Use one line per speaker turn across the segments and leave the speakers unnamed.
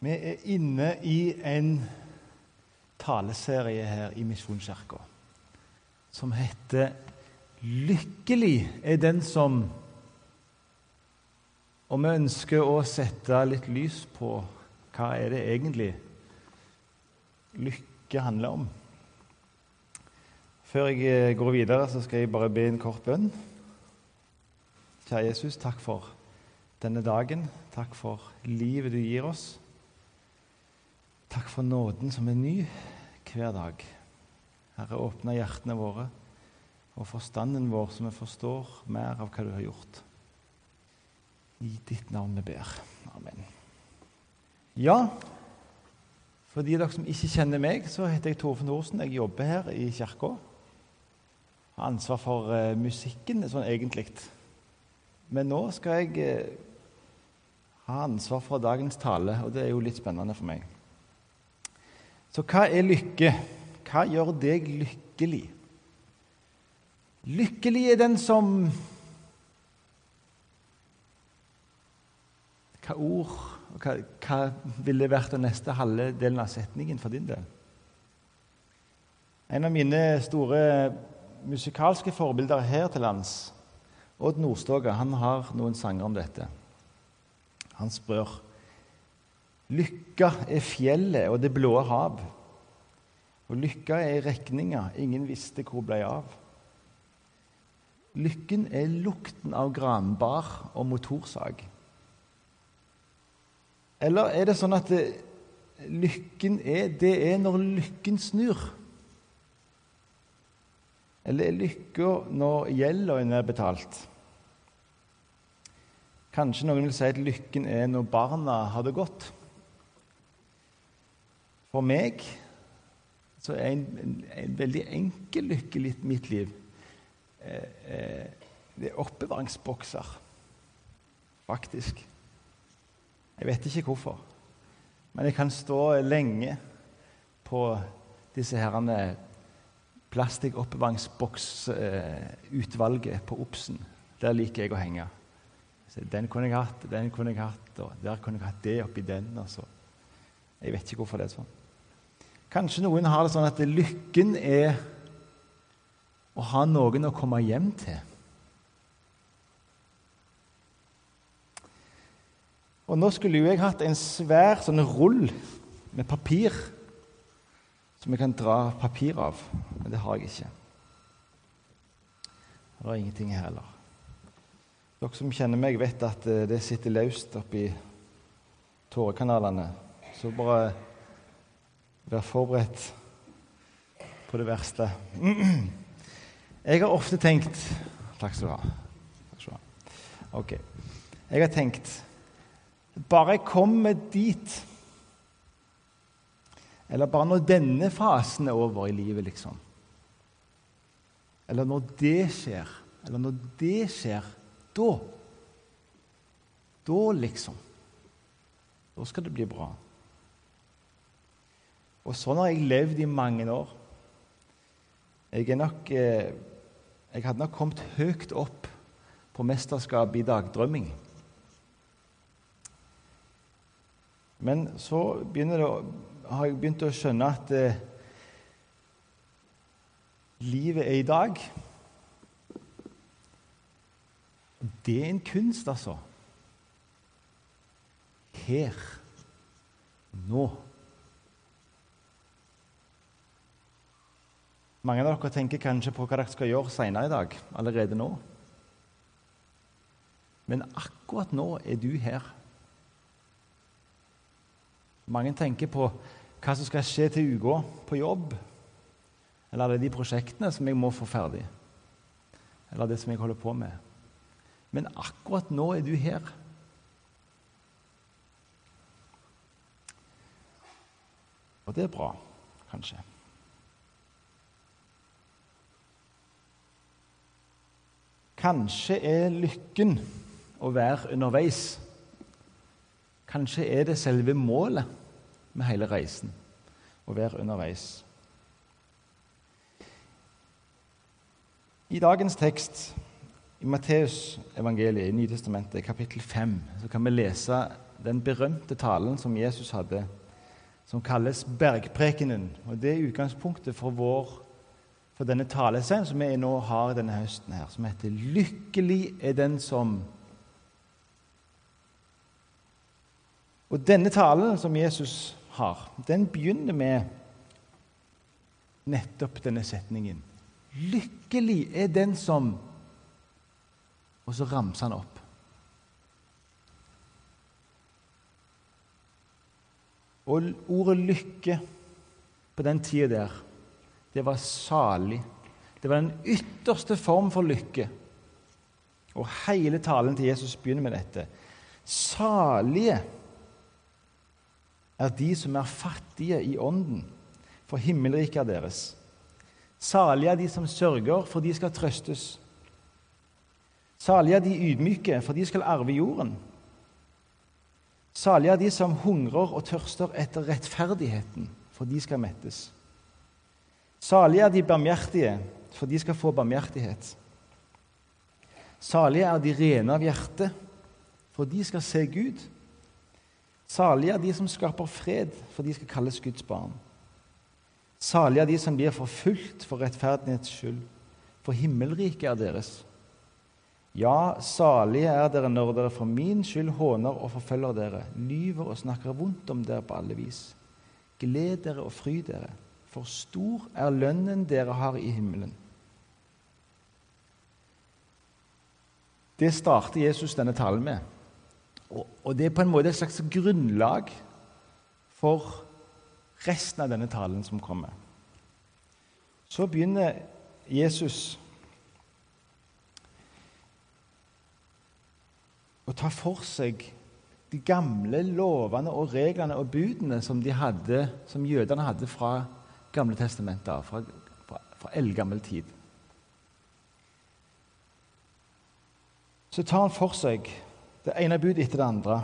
Vi er inne i en taleserie her i Misjonskirka som heter 'Lykkelig er den som' Og vi ønsker å sette litt lys på hva er det egentlig lykke handler om. Før jeg går videre, så skal jeg bare be en kort bønn. Kjære Jesus, takk for denne dagen. Takk for livet du gir oss. Takk for nåden som er ny hver dag. Herre, åpne hjertene våre og forstanden vår, så vi forstår mer av hva du har gjort. I ditt navn vi ber. Amen. Ja, for de dere som ikke kjenner meg, så heter jeg Torfinn Thorsen. Jeg jobber her i kirka. Har ansvar for uh, musikken sånn egentlig. Men nå skal jeg uh, ha ansvar for dagens tale, og det er jo litt spennende for meg. Så hva er lykke? Hva gjør deg lykkelig? Lykkelig er den som Hva ord hva, hva ville vært den neste halve delen av setningen for din del? En av mine store musikalske forbilder her til lands, Odd Nordstoga, han har noen sanger om dette. Han spør Lykka er fjellet og det blå hav. Og lykka er regninga ingen visste hvor blei av. Lykken er lukten av granbar og motorsag. Eller er det sånn at det, lykken er, det er når lykken snur? Eller er lykka når gjelda er nedbetalt? Kanskje noen vil si at lykken er når barna har det godt? For meg så er en, en, en veldig enkel lykke i mitt liv eh, eh, Det er oppbevaringsbokser, faktisk. Jeg vet ikke hvorfor, men jeg kan stå lenge på disse herrene plastikkoppbevaringsboksutvalget på Obsen. Der liker jeg å henge. Så den kunne jeg hatt, den kunne jeg hatt, og der kunne jeg hatt det oppi den. Altså. Jeg vet ikke hvorfor det er sånn. Kanskje noen har det sånn at lykken er å ha noen å komme hjem til. Og nå skulle jo jeg hatt en svær sånn rull med papir som jeg kan dra papir av, men det har jeg ikke. Det er ingenting her heller. Dere som kjenner meg, vet at eh, det sitter løst oppi tårekanalene. Så bare Vær forberedt på det verste. Jeg har ofte tenkt Takk skal du ha. Ok. Jeg har tenkt Bare jeg kommer dit Eller bare når denne fasen er over i livet, liksom. Eller når det skjer. Eller når det skjer, da Da, liksom. Da skal det bli bra. Og sånn har jeg levd i mange år. Jeg, nok, eh, jeg hadde nok kommet høyt opp på mesterskap i dagdrømming. Men så det, har jeg begynt å skjønne at eh, livet er i dag. Det er en kunst, altså. Her. Nå. Mange av dere tenker kanskje på hva dere skal gjøre senere i dag, allerede nå. Men akkurat nå er du her. Mange tenker på hva som skal skje til uka på jobb. Eller alle de prosjektene som jeg må få ferdig. Eller det som jeg holder på med. Men akkurat nå er du her. Og det er bra, kanskje. Kanskje er lykken å være underveis. Kanskje er det selve målet med hele reisen å være underveis. I dagens tekst i Matteus evangeliet i Nytestamentet, kapittel 5, så kan vi lese den berømte talen som Jesus hadde, som kalles bergprekenen. Og Det er utgangspunktet for, vår, for denne talescenen som vi nå har denne høsten, her, som heter 'Lykkelig er den som' Og Denne talen som Jesus har, den begynner med nettopp denne setningen. Lykkelig er den som Og så ramser han opp. Og ordet 'lykke' på den tida der, det var salig. Det var den ytterste form for lykke. Og hele talen til Jesus begynner med dette. Salige er de som er fattige i ånden, for himmelriket er deres. Salige er de som sørger, for de skal trøstes. Salige er de ydmyke, for de skal arve jorden. Salige er de som hungrer og tørster etter rettferdigheten, for de skal mettes. Salige er de barmhjertige, for de skal få barmhjertighet. Salige er de rene av hjerte, for de skal se Gud. Salige er de som skaper fred, for de skal kalles Guds barn. Salige er de som blir forfulgt for rettferdighets skyld, for himmelriket er deres. Ja, salige er dere når dere for min skyld håner og forfølger dere, lyver og snakker vondt om dere på alle vis. Gled dere og fry dere, for stor er lønnen dere har i himmelen. Det starter Jesus denne talen med. Og det er på en måte et slags grunnlag for resten av denne talen som kommer. Så begynner Jesus å ta for seg de gamle lovene og reglene og budene som, de hadde, som jødene hadde fra Gamle testamentet, fra, fra, fra eldgammel tid. Så tar han for seg det ene budet etter det andre.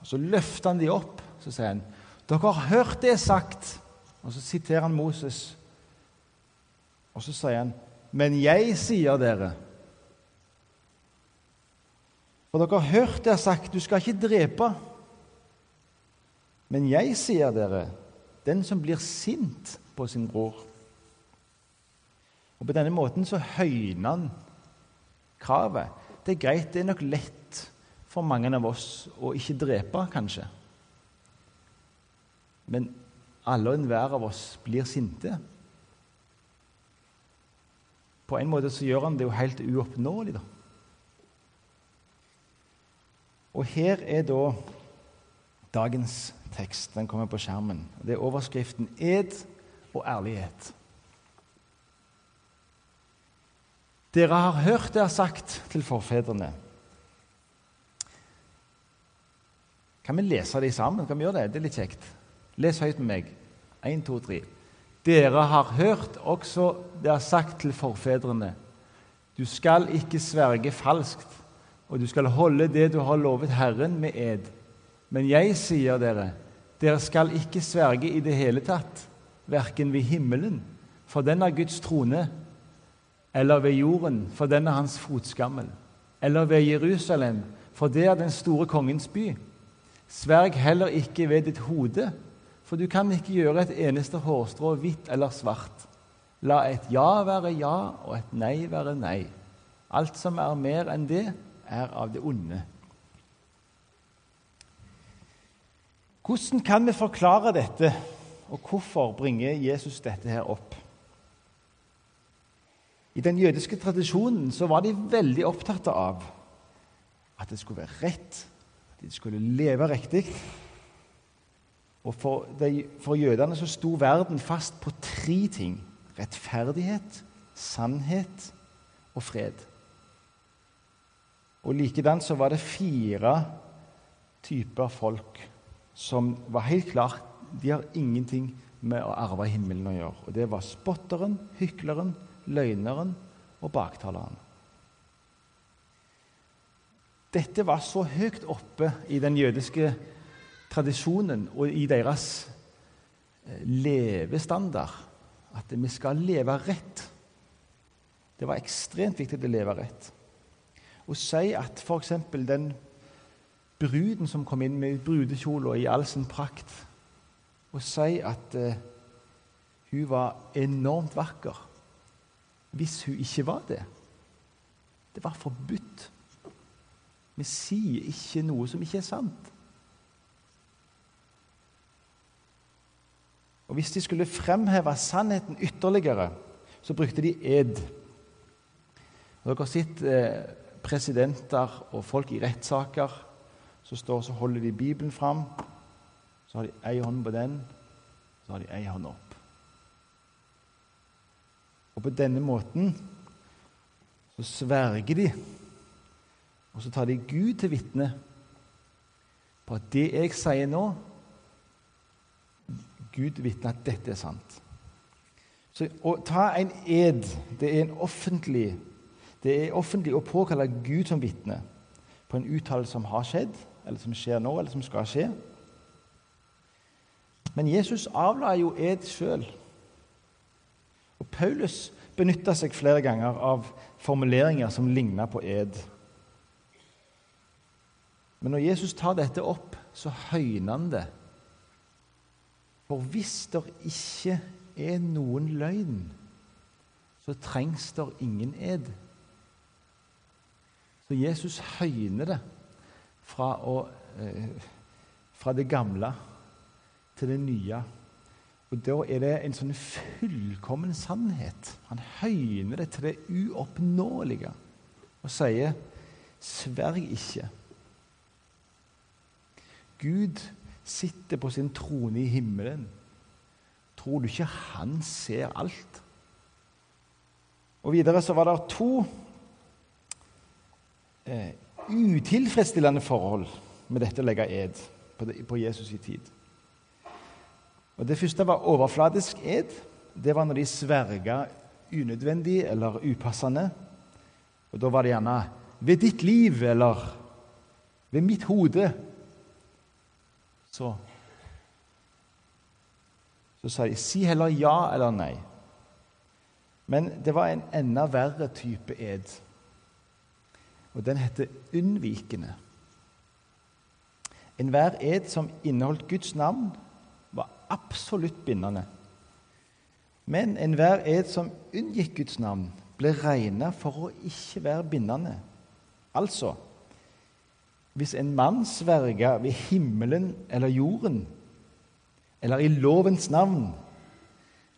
og Så løfter han de opp. Så sier han, 'Dere har hørt det sagt.' Og så siterer han Moses. Og så sier han, 'Men jeg sier dere' For dere har hørt det sagt, 'Du skal ikke drepe'. Men jeg sier dere, den som blir sint på sin bror Og På denne måten så høyner han kravet. Det er greit, det er nok lett for mange av oss å ikke drepe, kanskje. Men alle og enhver av oss blir sinte. På en måte så gjør han det jo helt uoppnåelig, da. Og her er da dagens tekst. Den kommer på skjermen. Det er overskriften 'Ed og ærlighet'. Dere har hørt det jeg har sagt til forfedrene Kan vi lese det sammen? Kan vi gjøre det? Det er litt kjekt. Les høyt med meg. Én, to, tre. Dere har hørt også det jeg har sagt til forfedrene. Du skal ikke sverge falskt, og du skal holde det du har lovet Herren med ed. Men jeg sier dere, dere skal ikke sverge i det hele tatt, verken ved himmelen, for den er Guds trone, eller ved jorden, for den er hans fotskammel, eller ved Jerusalem, for det er den store kongens by. Sverg heller ikke ved ditt hode, for du kan ikke gjøre et eneste hårstrå hvitt eller svart. La et ja være ja og et nei være nei. Alt som er mer enn det, er av det onde. Hvordan kan vi forklare dette, og hvorfor bringer Jesus dette her opp? I den jødiske tradisjonen så var de veldig opptatt av at det skulle være rett at de skulle leve riktig. Og for, de, for jødene så sto verden fast på tre ting rettferdighet, sannhet og fred. Og likedan så var det fire typer folk som var helt klart De har ingenting med å arve himmelen å gjøre. Og Det var spotteren, hykleren, løgneren og baktaleren. Dette var så høyt oppe i den jødiske tradisjonen og i deres eh, levestandard at vi skal leve rett. Det var ekstremt viktig å leve rett. Å si at f.eks. den bruden som kom inn med brudekjole og i all sin prakt, og si at eh, hun var enormt vakker hvis hun ikke var det. Det var forbudt. Vi sier ikke noe som ikke er sant. Og Hvis de skulle fremheve sannheten ytterligere, så brukte de ed. Og dere har sett eh, presidenter og folk i rettssaker som står så holder de Bibelen fram. Så har de ei hånd på den, så har de ei hånd opp. Og på denne måten så sverger de, og så tar de Gud til vitne på at det jeg sier nå Gud vitner at dette er sant. Så Å ta en ed det er en offentlig det er offentlig å påkalle Gud som vitne på en uttalelse som har skjedd, eller som skjer nå, eller som skal skje. Men Jesus avla jo ed sjøl. Og Paulus benytta seg flere ganger av formuleringer som ligna på ed. Men når Jesus tar dette opp, så høyner han det for hvis det ikke er noen løgn, så trengs det ingen ed. Så Jesus høyner det fra, å, eh, fra det gamle til det nye. Og Da er det en sånn fullkommen sannhet. Han høyner det til det uoppnåelige og sier 'sverg ikke'. Gud sitter på sin trone i himmelen, tror du ikke han ser alt? Og Videre så var det to eh, utilfredsstillende forhold med dette å legge ed på, det, på Jesus i tid. Og Det første var overfladisk ed. Det var når de sverga unødvendig eller upassende. Og Da var det gjerne 'ved ditt liv' eller 'ved mitt hode' så så sa de si heller ja eller nei. Men det var en enda verre type ed, og den heter unnvikende. Enhver ed som inneholdt Guds navn, absolutt bindende. Men enhver ed som unngikk Guds navn, ble regna for å ikke være bindende. Altså hvis en mann sverger ved himmelen eller jorden, eller i lovens navn,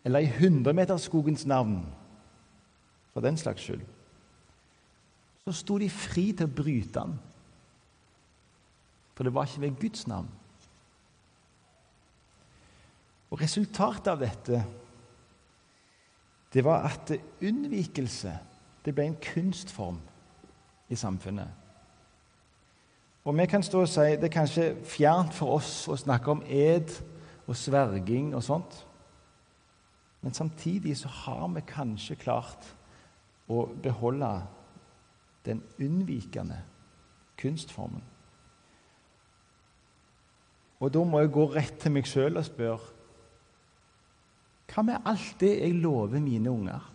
eller i hundremeterskogens navn, for den slags skyld, så sto de fri til å bryte den. For det var ikke ved Guds navn. Og Resultatet av dette det var at unnvikelse det ble en kunstform i samfunnet. Og vi kan stå og si det er kanskje fjernt for oss å snakke om ed og sverging og sånt. Men samtidig så har vi kanskje klart å beholde den unnvikende kunstformen. Og da må jeg gå rett til meg sjøl og spørre Hva med alt det jeg lover mine unger?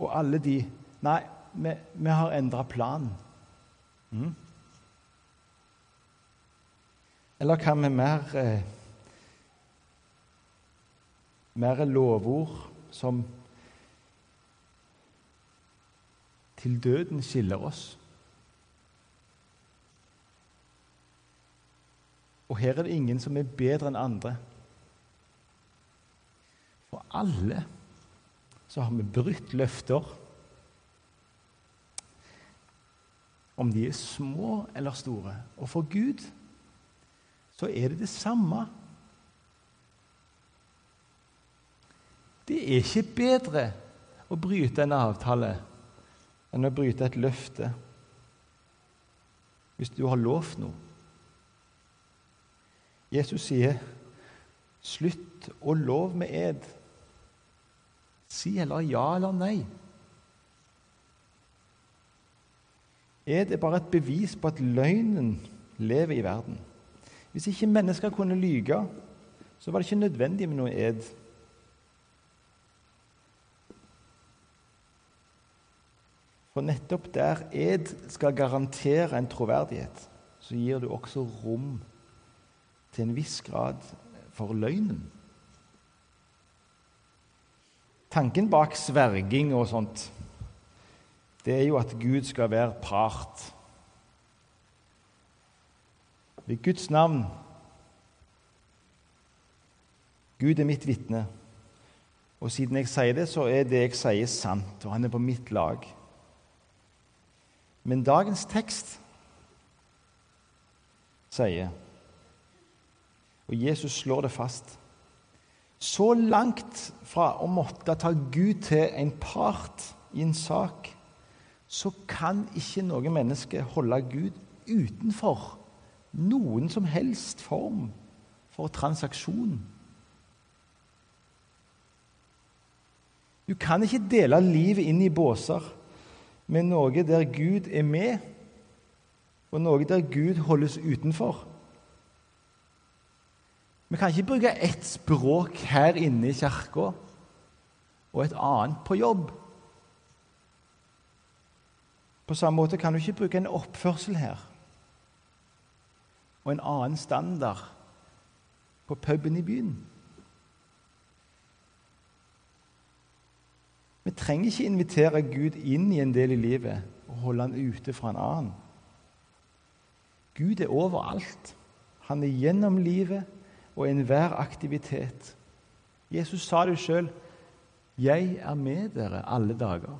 Og alle de Nei, vi, vi har endra plan. Mm. Eller hva med mer eh, mer lovord som til døden skiller oss? Og her er det ingen som er bedre enn andre. For alle så har vi brutt løfter om de er små eller store. Og for Gud så er det det samme. Det er ikke bedre å bryte en avtale enn å bryte et løfte hvis du har lovt noe. Jesus sier, 'Slutt å lov med ed'. Si heller ja eller nei. Ed er bare et bevis på at løgnen lever i verden. Hvis ikke mennesker kunne lyge, så var det ikke nødvendig med noe ed. For nettopp der ed skal garantere en troverdighet, så gir du også rom til en viss grad for løgnen. Tanken bak sverging og sånt, det er jo at Gud skal være part. Ved Guds navn Gud er mitt vitne. Og siden jeg sier det, så er det jeg sier, sant, og han er på mitt lag. Men dagens tekst sier, og Jesus slår det fast Så langt fra å måtte ta Gud til en part i en sak, så kan ikke noe menneske holde Gud utenfor noen som helst form for transaksjon. Du kan ikke dele livet inn i båser med noe der Gud er med, og noe der Gud holdes utenfor. Vi kan ikke bruke ett språk her inne i kirka og et annet på jobb. På samme måte kan du ikke bruke en oppførsel her og en annen standard på puben i byen. Vi trenger ikke invitere Gud inn i en del i livet og holde han ute fra en annen. Gud er overalt. Han er gjennom livet og enhver aktivitet. Jesus sa det sjøl. 'Jeg er med dere alle dager'.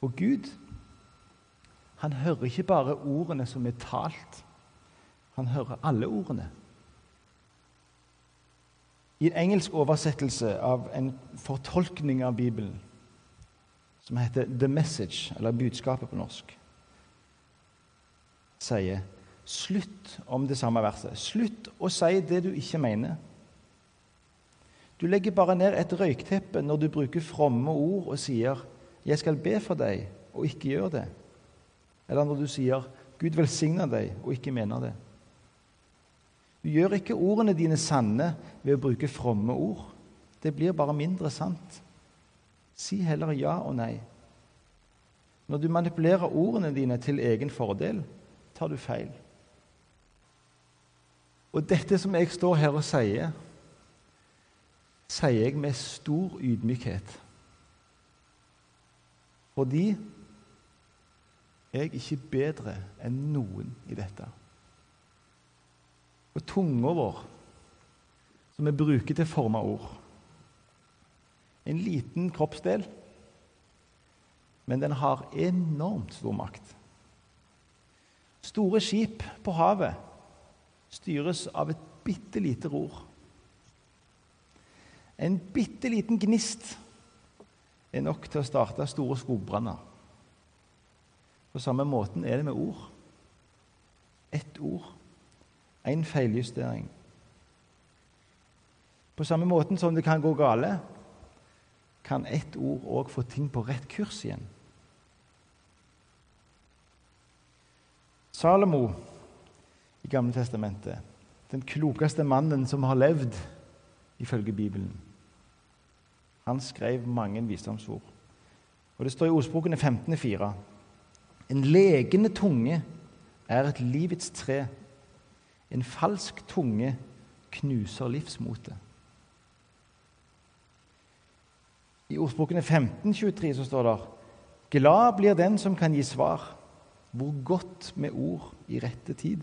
Og Gud, han hører ikke bare ordene som er talt. Han hører alle ordene. I en engelsk oversettelse av en fortolkning av Bibelen som heter 'The Message', eller 'Budskapet' på norsk, sier slutt om det samme verset. Slutt å si det du ikke mener. Du legger bare ned et røykteppe når du bruker fromme ord og sier 'Jeg skal be for deg', og ikke gjør det. Eller når du sier 'Gud velsigne deg', og ikke mener det. Du gjør ikke ordene dine sanne ved å bruke fromme ord. Det blir bare mindre sant. Si heller ja og nei. Når du manipulerer ordene dine til egen fordel, tar du feil. Og dette som jeg står her og sier, sier jeg med stor ydmykhet. Fordi jeg er ikke bedre enn noen i dette. Og tunga vår, som vi bruker til å forme ord En liten kroppsdel, men den har enormt stor makt. Store skip på havet styres av et bitte lite ror. En bitte liten gnist er nok til å starte store skogbranner. På samme måten er det med ord. Ett ord en feiljustering. På samme måten som det kan gå gale, kan ett ord òg få ting på rett kurs igjen. Salomo i Gamle Testamentet, den klokeste mannen som har levd, ifølge Bibelen, han skrev mange visdomsord. Og Det står i ordspråkene 15,4.: En legende tunge er et livets tre en falsk tunge knuser livsmotet. I ordspråkene 1523 så står det Glad blir den som kan gi svar. Hvor godt med ord i rette tid.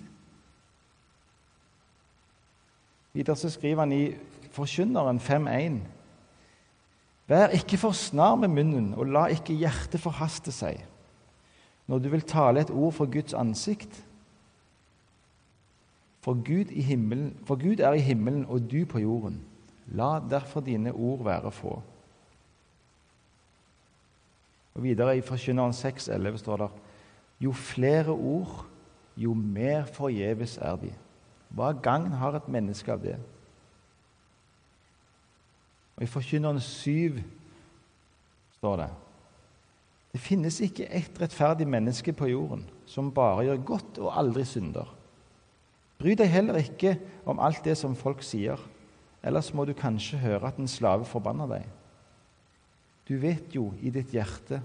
Videre så skriver han i Forkynneren 5.1.: Vær ikke for snar med munnen, og la ikke hjertet forhaste seg. Når du vil tale et ord for Guds ansikt, for Gud, himmelen, for Gud, er i himmelen og du på jorden. La derfor dine ord være få. Og Videre i Forkynneren 6,11 står det jo flere ord, jo mer forgjeves er de. Hva gagn har et menneske av det? Og I Forkynneren 7 står det det finnes ikke ett rettferdig menneske på jorden som bare gjør godt og aldri synder. Bry deg heller ikke om alt det som folk sier, ellers må du kanskje høre at en slave forbanner deg. Du vet jo i ditt hjerte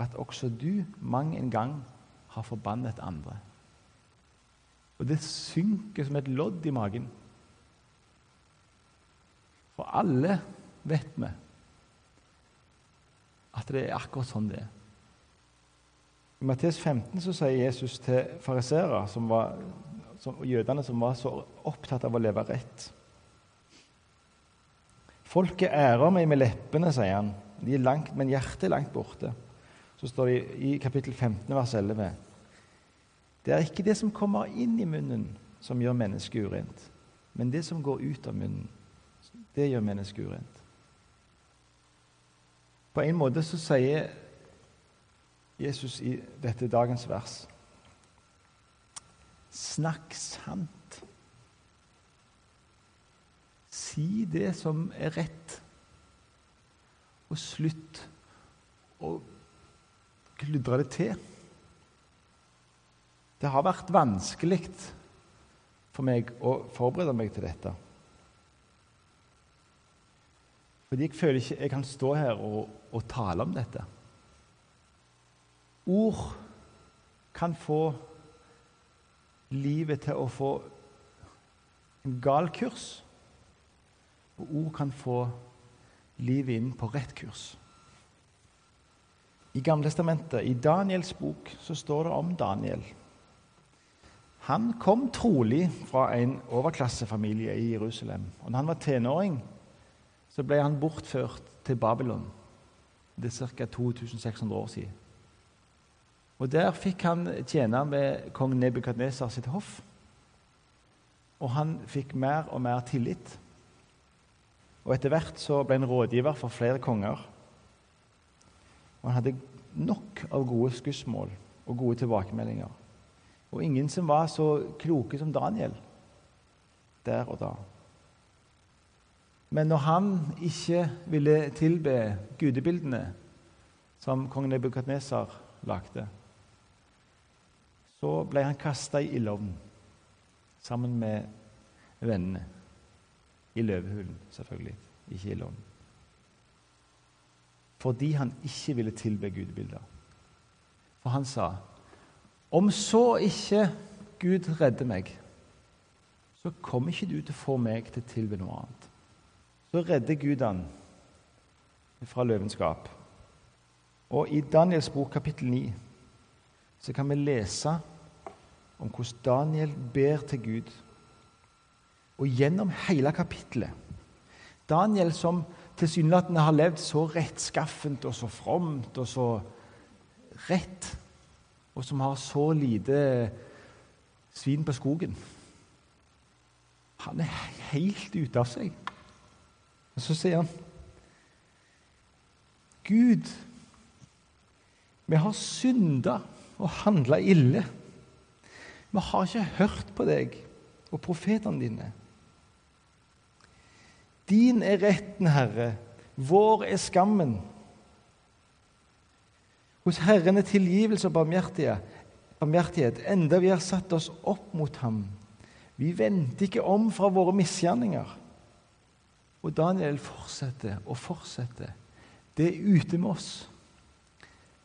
at også du mang en gang har forbannet andre. Og det synker som et lodd i magen. For alle vet vi at det er akkurat sånn det er. I Mattes 15 så sier Jesus til fariseere, og jødene som var så opptatt av å leve rett Folket ærer meg med leppene, sier han, de er langt, men hjertet er langt borte. Så står det i kapittel 15, vers 11. Det er ikke det som kommer inn i munnen, som gjør mennesket urent, men det som går ut av munnen. Det gjør mennesket urent. På en måte så sier Jesus i dette dagens vers Snakk sant. Si det som er rett, og slutt å kludre det til. Det har vært vanskelig for meg å forberede meg til dette. Fordi jeg føler ikke jeg kan stå her og, og tale om dette. Ord kan få livet til å få en gal kurs. Og ord kan få livet inn på rett kurs. I Gamletestamentet, i Daniels bok, så står det om Daniel. Han kom trolig fra en overklassefamilie i Jerusalem. Og når han var tenåring, så ble han bortført til Babylon. Det er ca. 2600 år siden. Og Der fikk han tjene med kong Nebukadnesar sitt hoff. Og han fikk mer og mer tillit. Og Etter hvert så ble han rådgiver for flere konger. Og Han hadde nok av gode skussmål og gode tilbakemeldinger. Og ingen som var så kloke som Daniel der og da. Men når han ikke ville tilbe gudebildene som kong Nebukadnesar lagde, så ble han kasta i ildovnen sammen med vennene. I løvehulen, selvfølgelig, ikke i ildovnen. Fordi han ikke ville tilbe gudebilder. For han sa om så ikke Gud redder meg, så kommer ikke du til å få meg til å tilby noe annet så redder Gud han fra løvenskap. Og I Daniels bok kapittel 9 så kan vi lese om hvordan Daniel ber til Gud. Og gjennom hele kapittelet Daniel som tilsynelatende har levd så rettskaffent og så fromt og så rett, og som har så lite svin på skogen Han er helt ute av seg. Og så sier han Gud, vi har synda og handla ille. Vi har ikke hørt på deg og profetene dine. Din er retten, Herre. Vår er skammen. Hos Herren er tilgivelse og barmhjertighet, enda vi har satt oss opp mot ham. Vi venter ikke om fra våre misgjerninger. Og Daniel fortsetter og fortsetter. Det er ute med oss.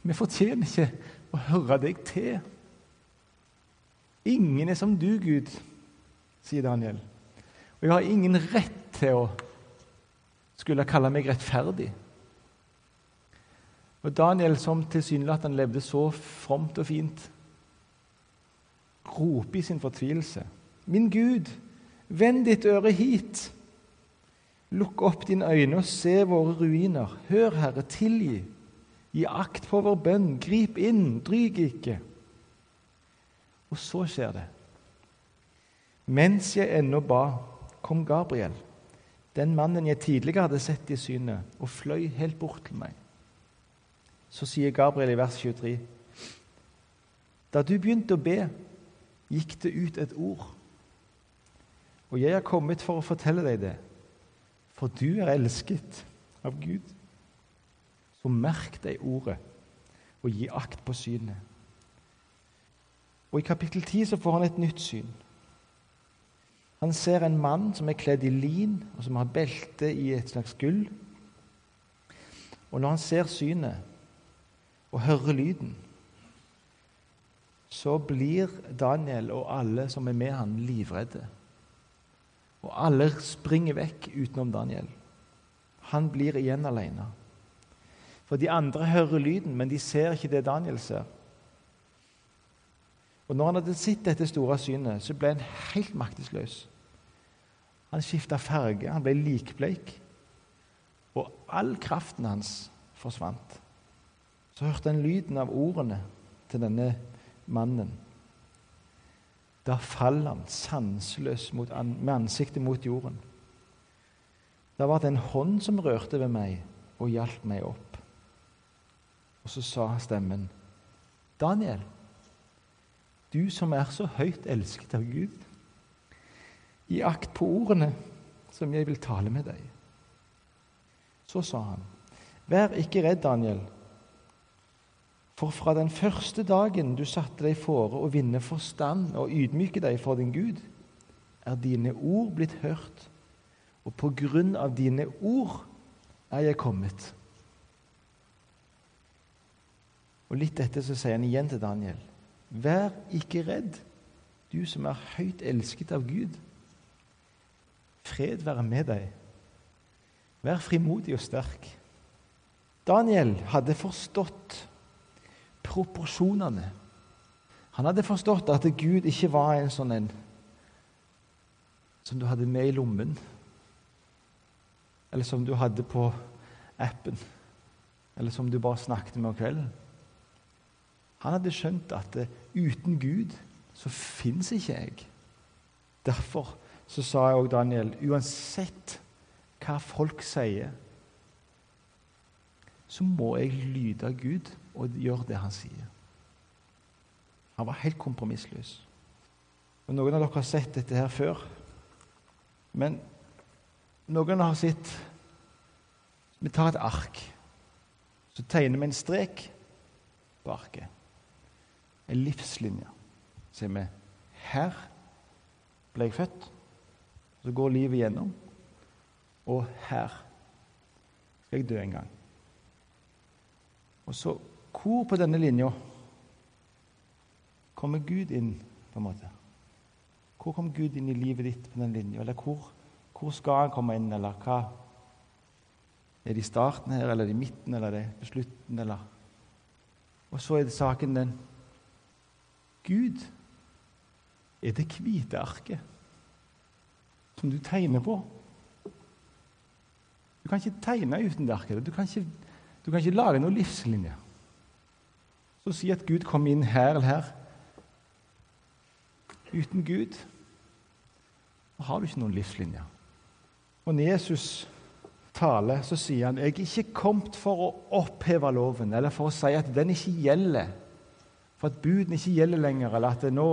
Vi fortjener ikke å høre deg til. Ingen er som du, Gud, sier Daniel. Og jeg har ingen rett til å skulle kalle meg rettferdig. Og Daniel, som tilsynelatende levde så fromt og fint, roper i sin fortvilelse. Min Gud, vend ditt øre hit. Lukk opp dine øyne og se våre ruiner. Hør, Herre, tilgi. Gi akt på vår bønn. Grip inn, dryg ikke. Og så skjer det. Mens jeg ennå ba, kom Gabriel, den mannen jeg tidligere hadde sett i synet, og fløy helt bort til meg. Så sier Gabriel i vers 23.: Da du begynte å be, gikk det ut et ord. Og jeg har kommet for å fortelle deg det for du er elsket av Gud. Så merk deg ordet og gi akt på synet. Og I kapittel 10 så får han et nytt syn. Han ser en mann som er kledd i lin, og som har belte i et slags gull. Og når han ser synet og hører lyden, så blir Daniel og alle som er med han livredde. Og alle springer vekk utenom Daniel. Han blir igjen alene. For de andre hører lyden, men de ser ikke det Daniel ser. Og når han hadde sett dette store synet, så ble han helt maktesløs. Han skifta farge, han ble likbleik, og all kraften hans forsvant. Så hørte han lyden av ordene til denne mannen. Da faller han sanseløs med ansiktet mot jorden. Da var det en hånd som rørte ved meg og hjalp meg opp. Og så sa stemmen, 'Daniel, du som er så høyt elsket av Gud, gi akt på ordene som jeg vil tale med deg.' Så sa han, 'Vær ikke redd, Daniel.' For fra den første dagen du satte deg fore å vinne forstand og ydmyke deg for din Gud, er dine ord blitt hørt, og på grunn av dine ord er jeg kommet. Og Litt etter så sier han igjen til Daniel.: Vær ikke redd, du som er høyt elsket av Gud. Fred være med deg. Vær frimodig og sterk. Daniel hadde forstått proporsjonene. Han hadde forstått at Gud ikke var en sånn en som du hadde med i lommen, eller som du hadde på appen, eller som du bare snakket med om kvelden. Han hadde skjønt at uten Gud så fins ikke jeg. Derfor så sa jeg òg Daniel, uansett hva folk sier, så må jeg lyde Gud og gjør det han sier. Han var helt kompromissløs. Og Noen av dere har sett dette her før. Men noen har sett Vi tar et ark. Så tegner vi en strek på arket. En livslinje. Så sier vi her ble jeg født. Så går livet gjennom. Og her skal jeg dø en gang. Og så hvor på denne linja kommer Gud inn? på en måte? Hvor kommer Gud inn i livet ditt på den linja? Eller hvor, hvor, skal han komme inn, eller hva? Er det i starten her, eller er det i midten, eller er det på slutten, eller Og så er det saken den Gud er det hvite arket som du tegner på. Du kan ikke tegne uten det arket. Du kan ikke, du kan ikke lage noen livslinje. Så si at Gud kom inn her eller her. Uten Gud har du ikke noen livslinje. Og når Jesus taler, så sier han jeg er ikke kommet for å oppheve loven eller for å si at den ikke gjelder, for at budene ikke gjelder lenger, eller at nå,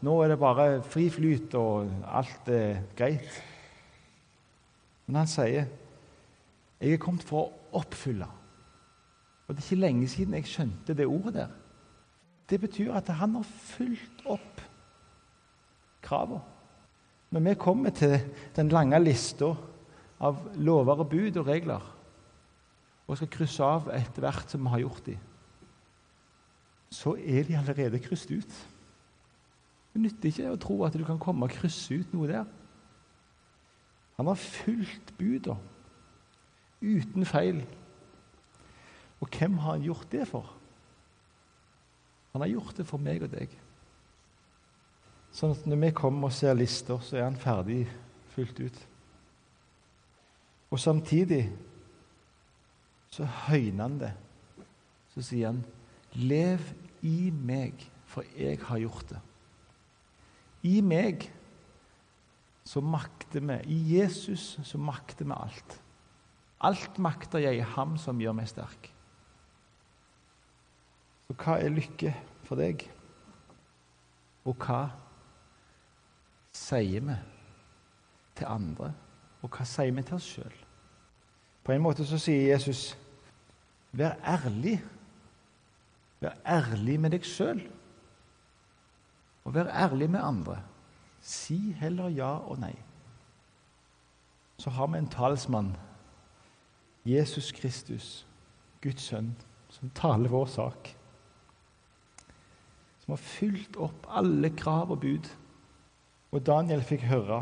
nå er det bare fri flyt og alt er greit. Men han sier jeg er kommet for å oppfylle. Og Det er ikke lenge siden jeg skjønte det ordet der. Det betyr at han har fulgt opp kravene. Når vi kommer til den lange lista av lover og bud og regler, og skal krysse av etter hvert som vi har gjort dem, så er de allerede krysset ut. Det nytter ikke å tro at du kan komme og krysse ut noe der. Han har fulgt budene uten feil. Og hvem har han gjort det for? Han har gjort det for meg og deg. Sånn at når vi kommer og ser lister, så er han ferdig fullt ut. Og samtidig så høyner han det. Så sier han, 'Lev i meg, for jeg har gjort det'. I meg så makter vi I Jesus så makter vi alt. Alt makter jeg i ham som gjør meg sterk. Så hva er lykke for deg? Og hva sier vi til andre? Og hva sier vi til oss sjøl? På en måte så sier Jesus vær ærlig. Vær ærlig med deg sjøl. Og vær ærlig med andre. Si heller ja og nei. Så har vi en talsmann, Jesus Kristus, Guds sønn, som taler vår sak. Som har fylt opp alle krav og bud. Og Daniel fikk høre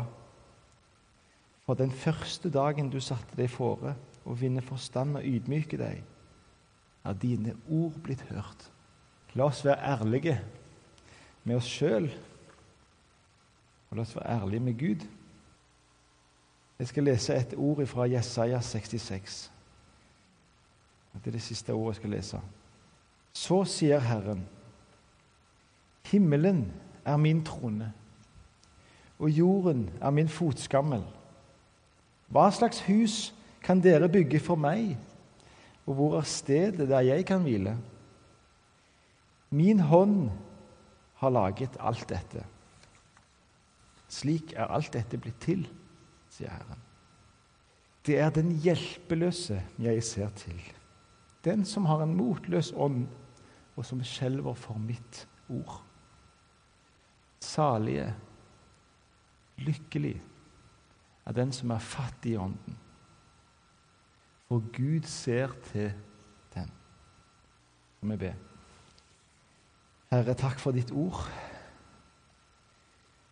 fra den første dagen du satte deg fore å vinne forstand og ydmyke deg, er dine ord blitt hørt. La oss være ærlige med oss sjøl, og la oss være ærlige med Gud. Jeg skal lese et ord fra Jesaja 66. Det er det siste ordet jeg skal lese. Så sier Herren, himmelen er min trone, og jorden er min fotskammel. Hva slags hus kan dere bygge for meg, og hvor er stedet der jeg kan hvile? Min hånd har laget alt dette. Slik er alt dette blitt til sier Herren. Det er den hjelpeløse jeg ser til, den som har en motløs ånd, og som skjelver for mitt ord. Salige, lykkelig er den som er fattig i ånden, for Gud ser til den. Skal vi be. Herre, takk for ditt ord.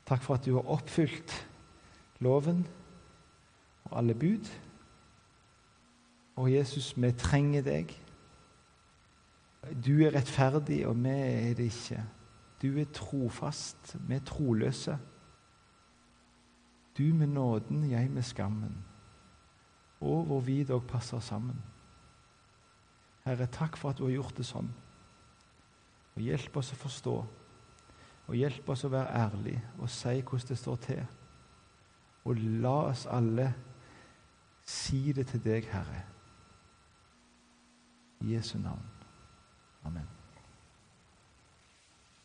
Takk for at du har oppfylt loven og alle bud. Og Jesus, vi trenger deg. Du er rettferdig, og vi er det ikke. Du er trofast, er troløse. Du med nåden, jeg med skammen. Og hvor vi dog passer sammen. Herre, takk for at du har gjort det sånn. Og Hjelp oss å forstå, og hjelp oss å være ærlige og si hvordan det står til. Og la oss alle Si det til deg, Herre. I Jesu navn. Amen.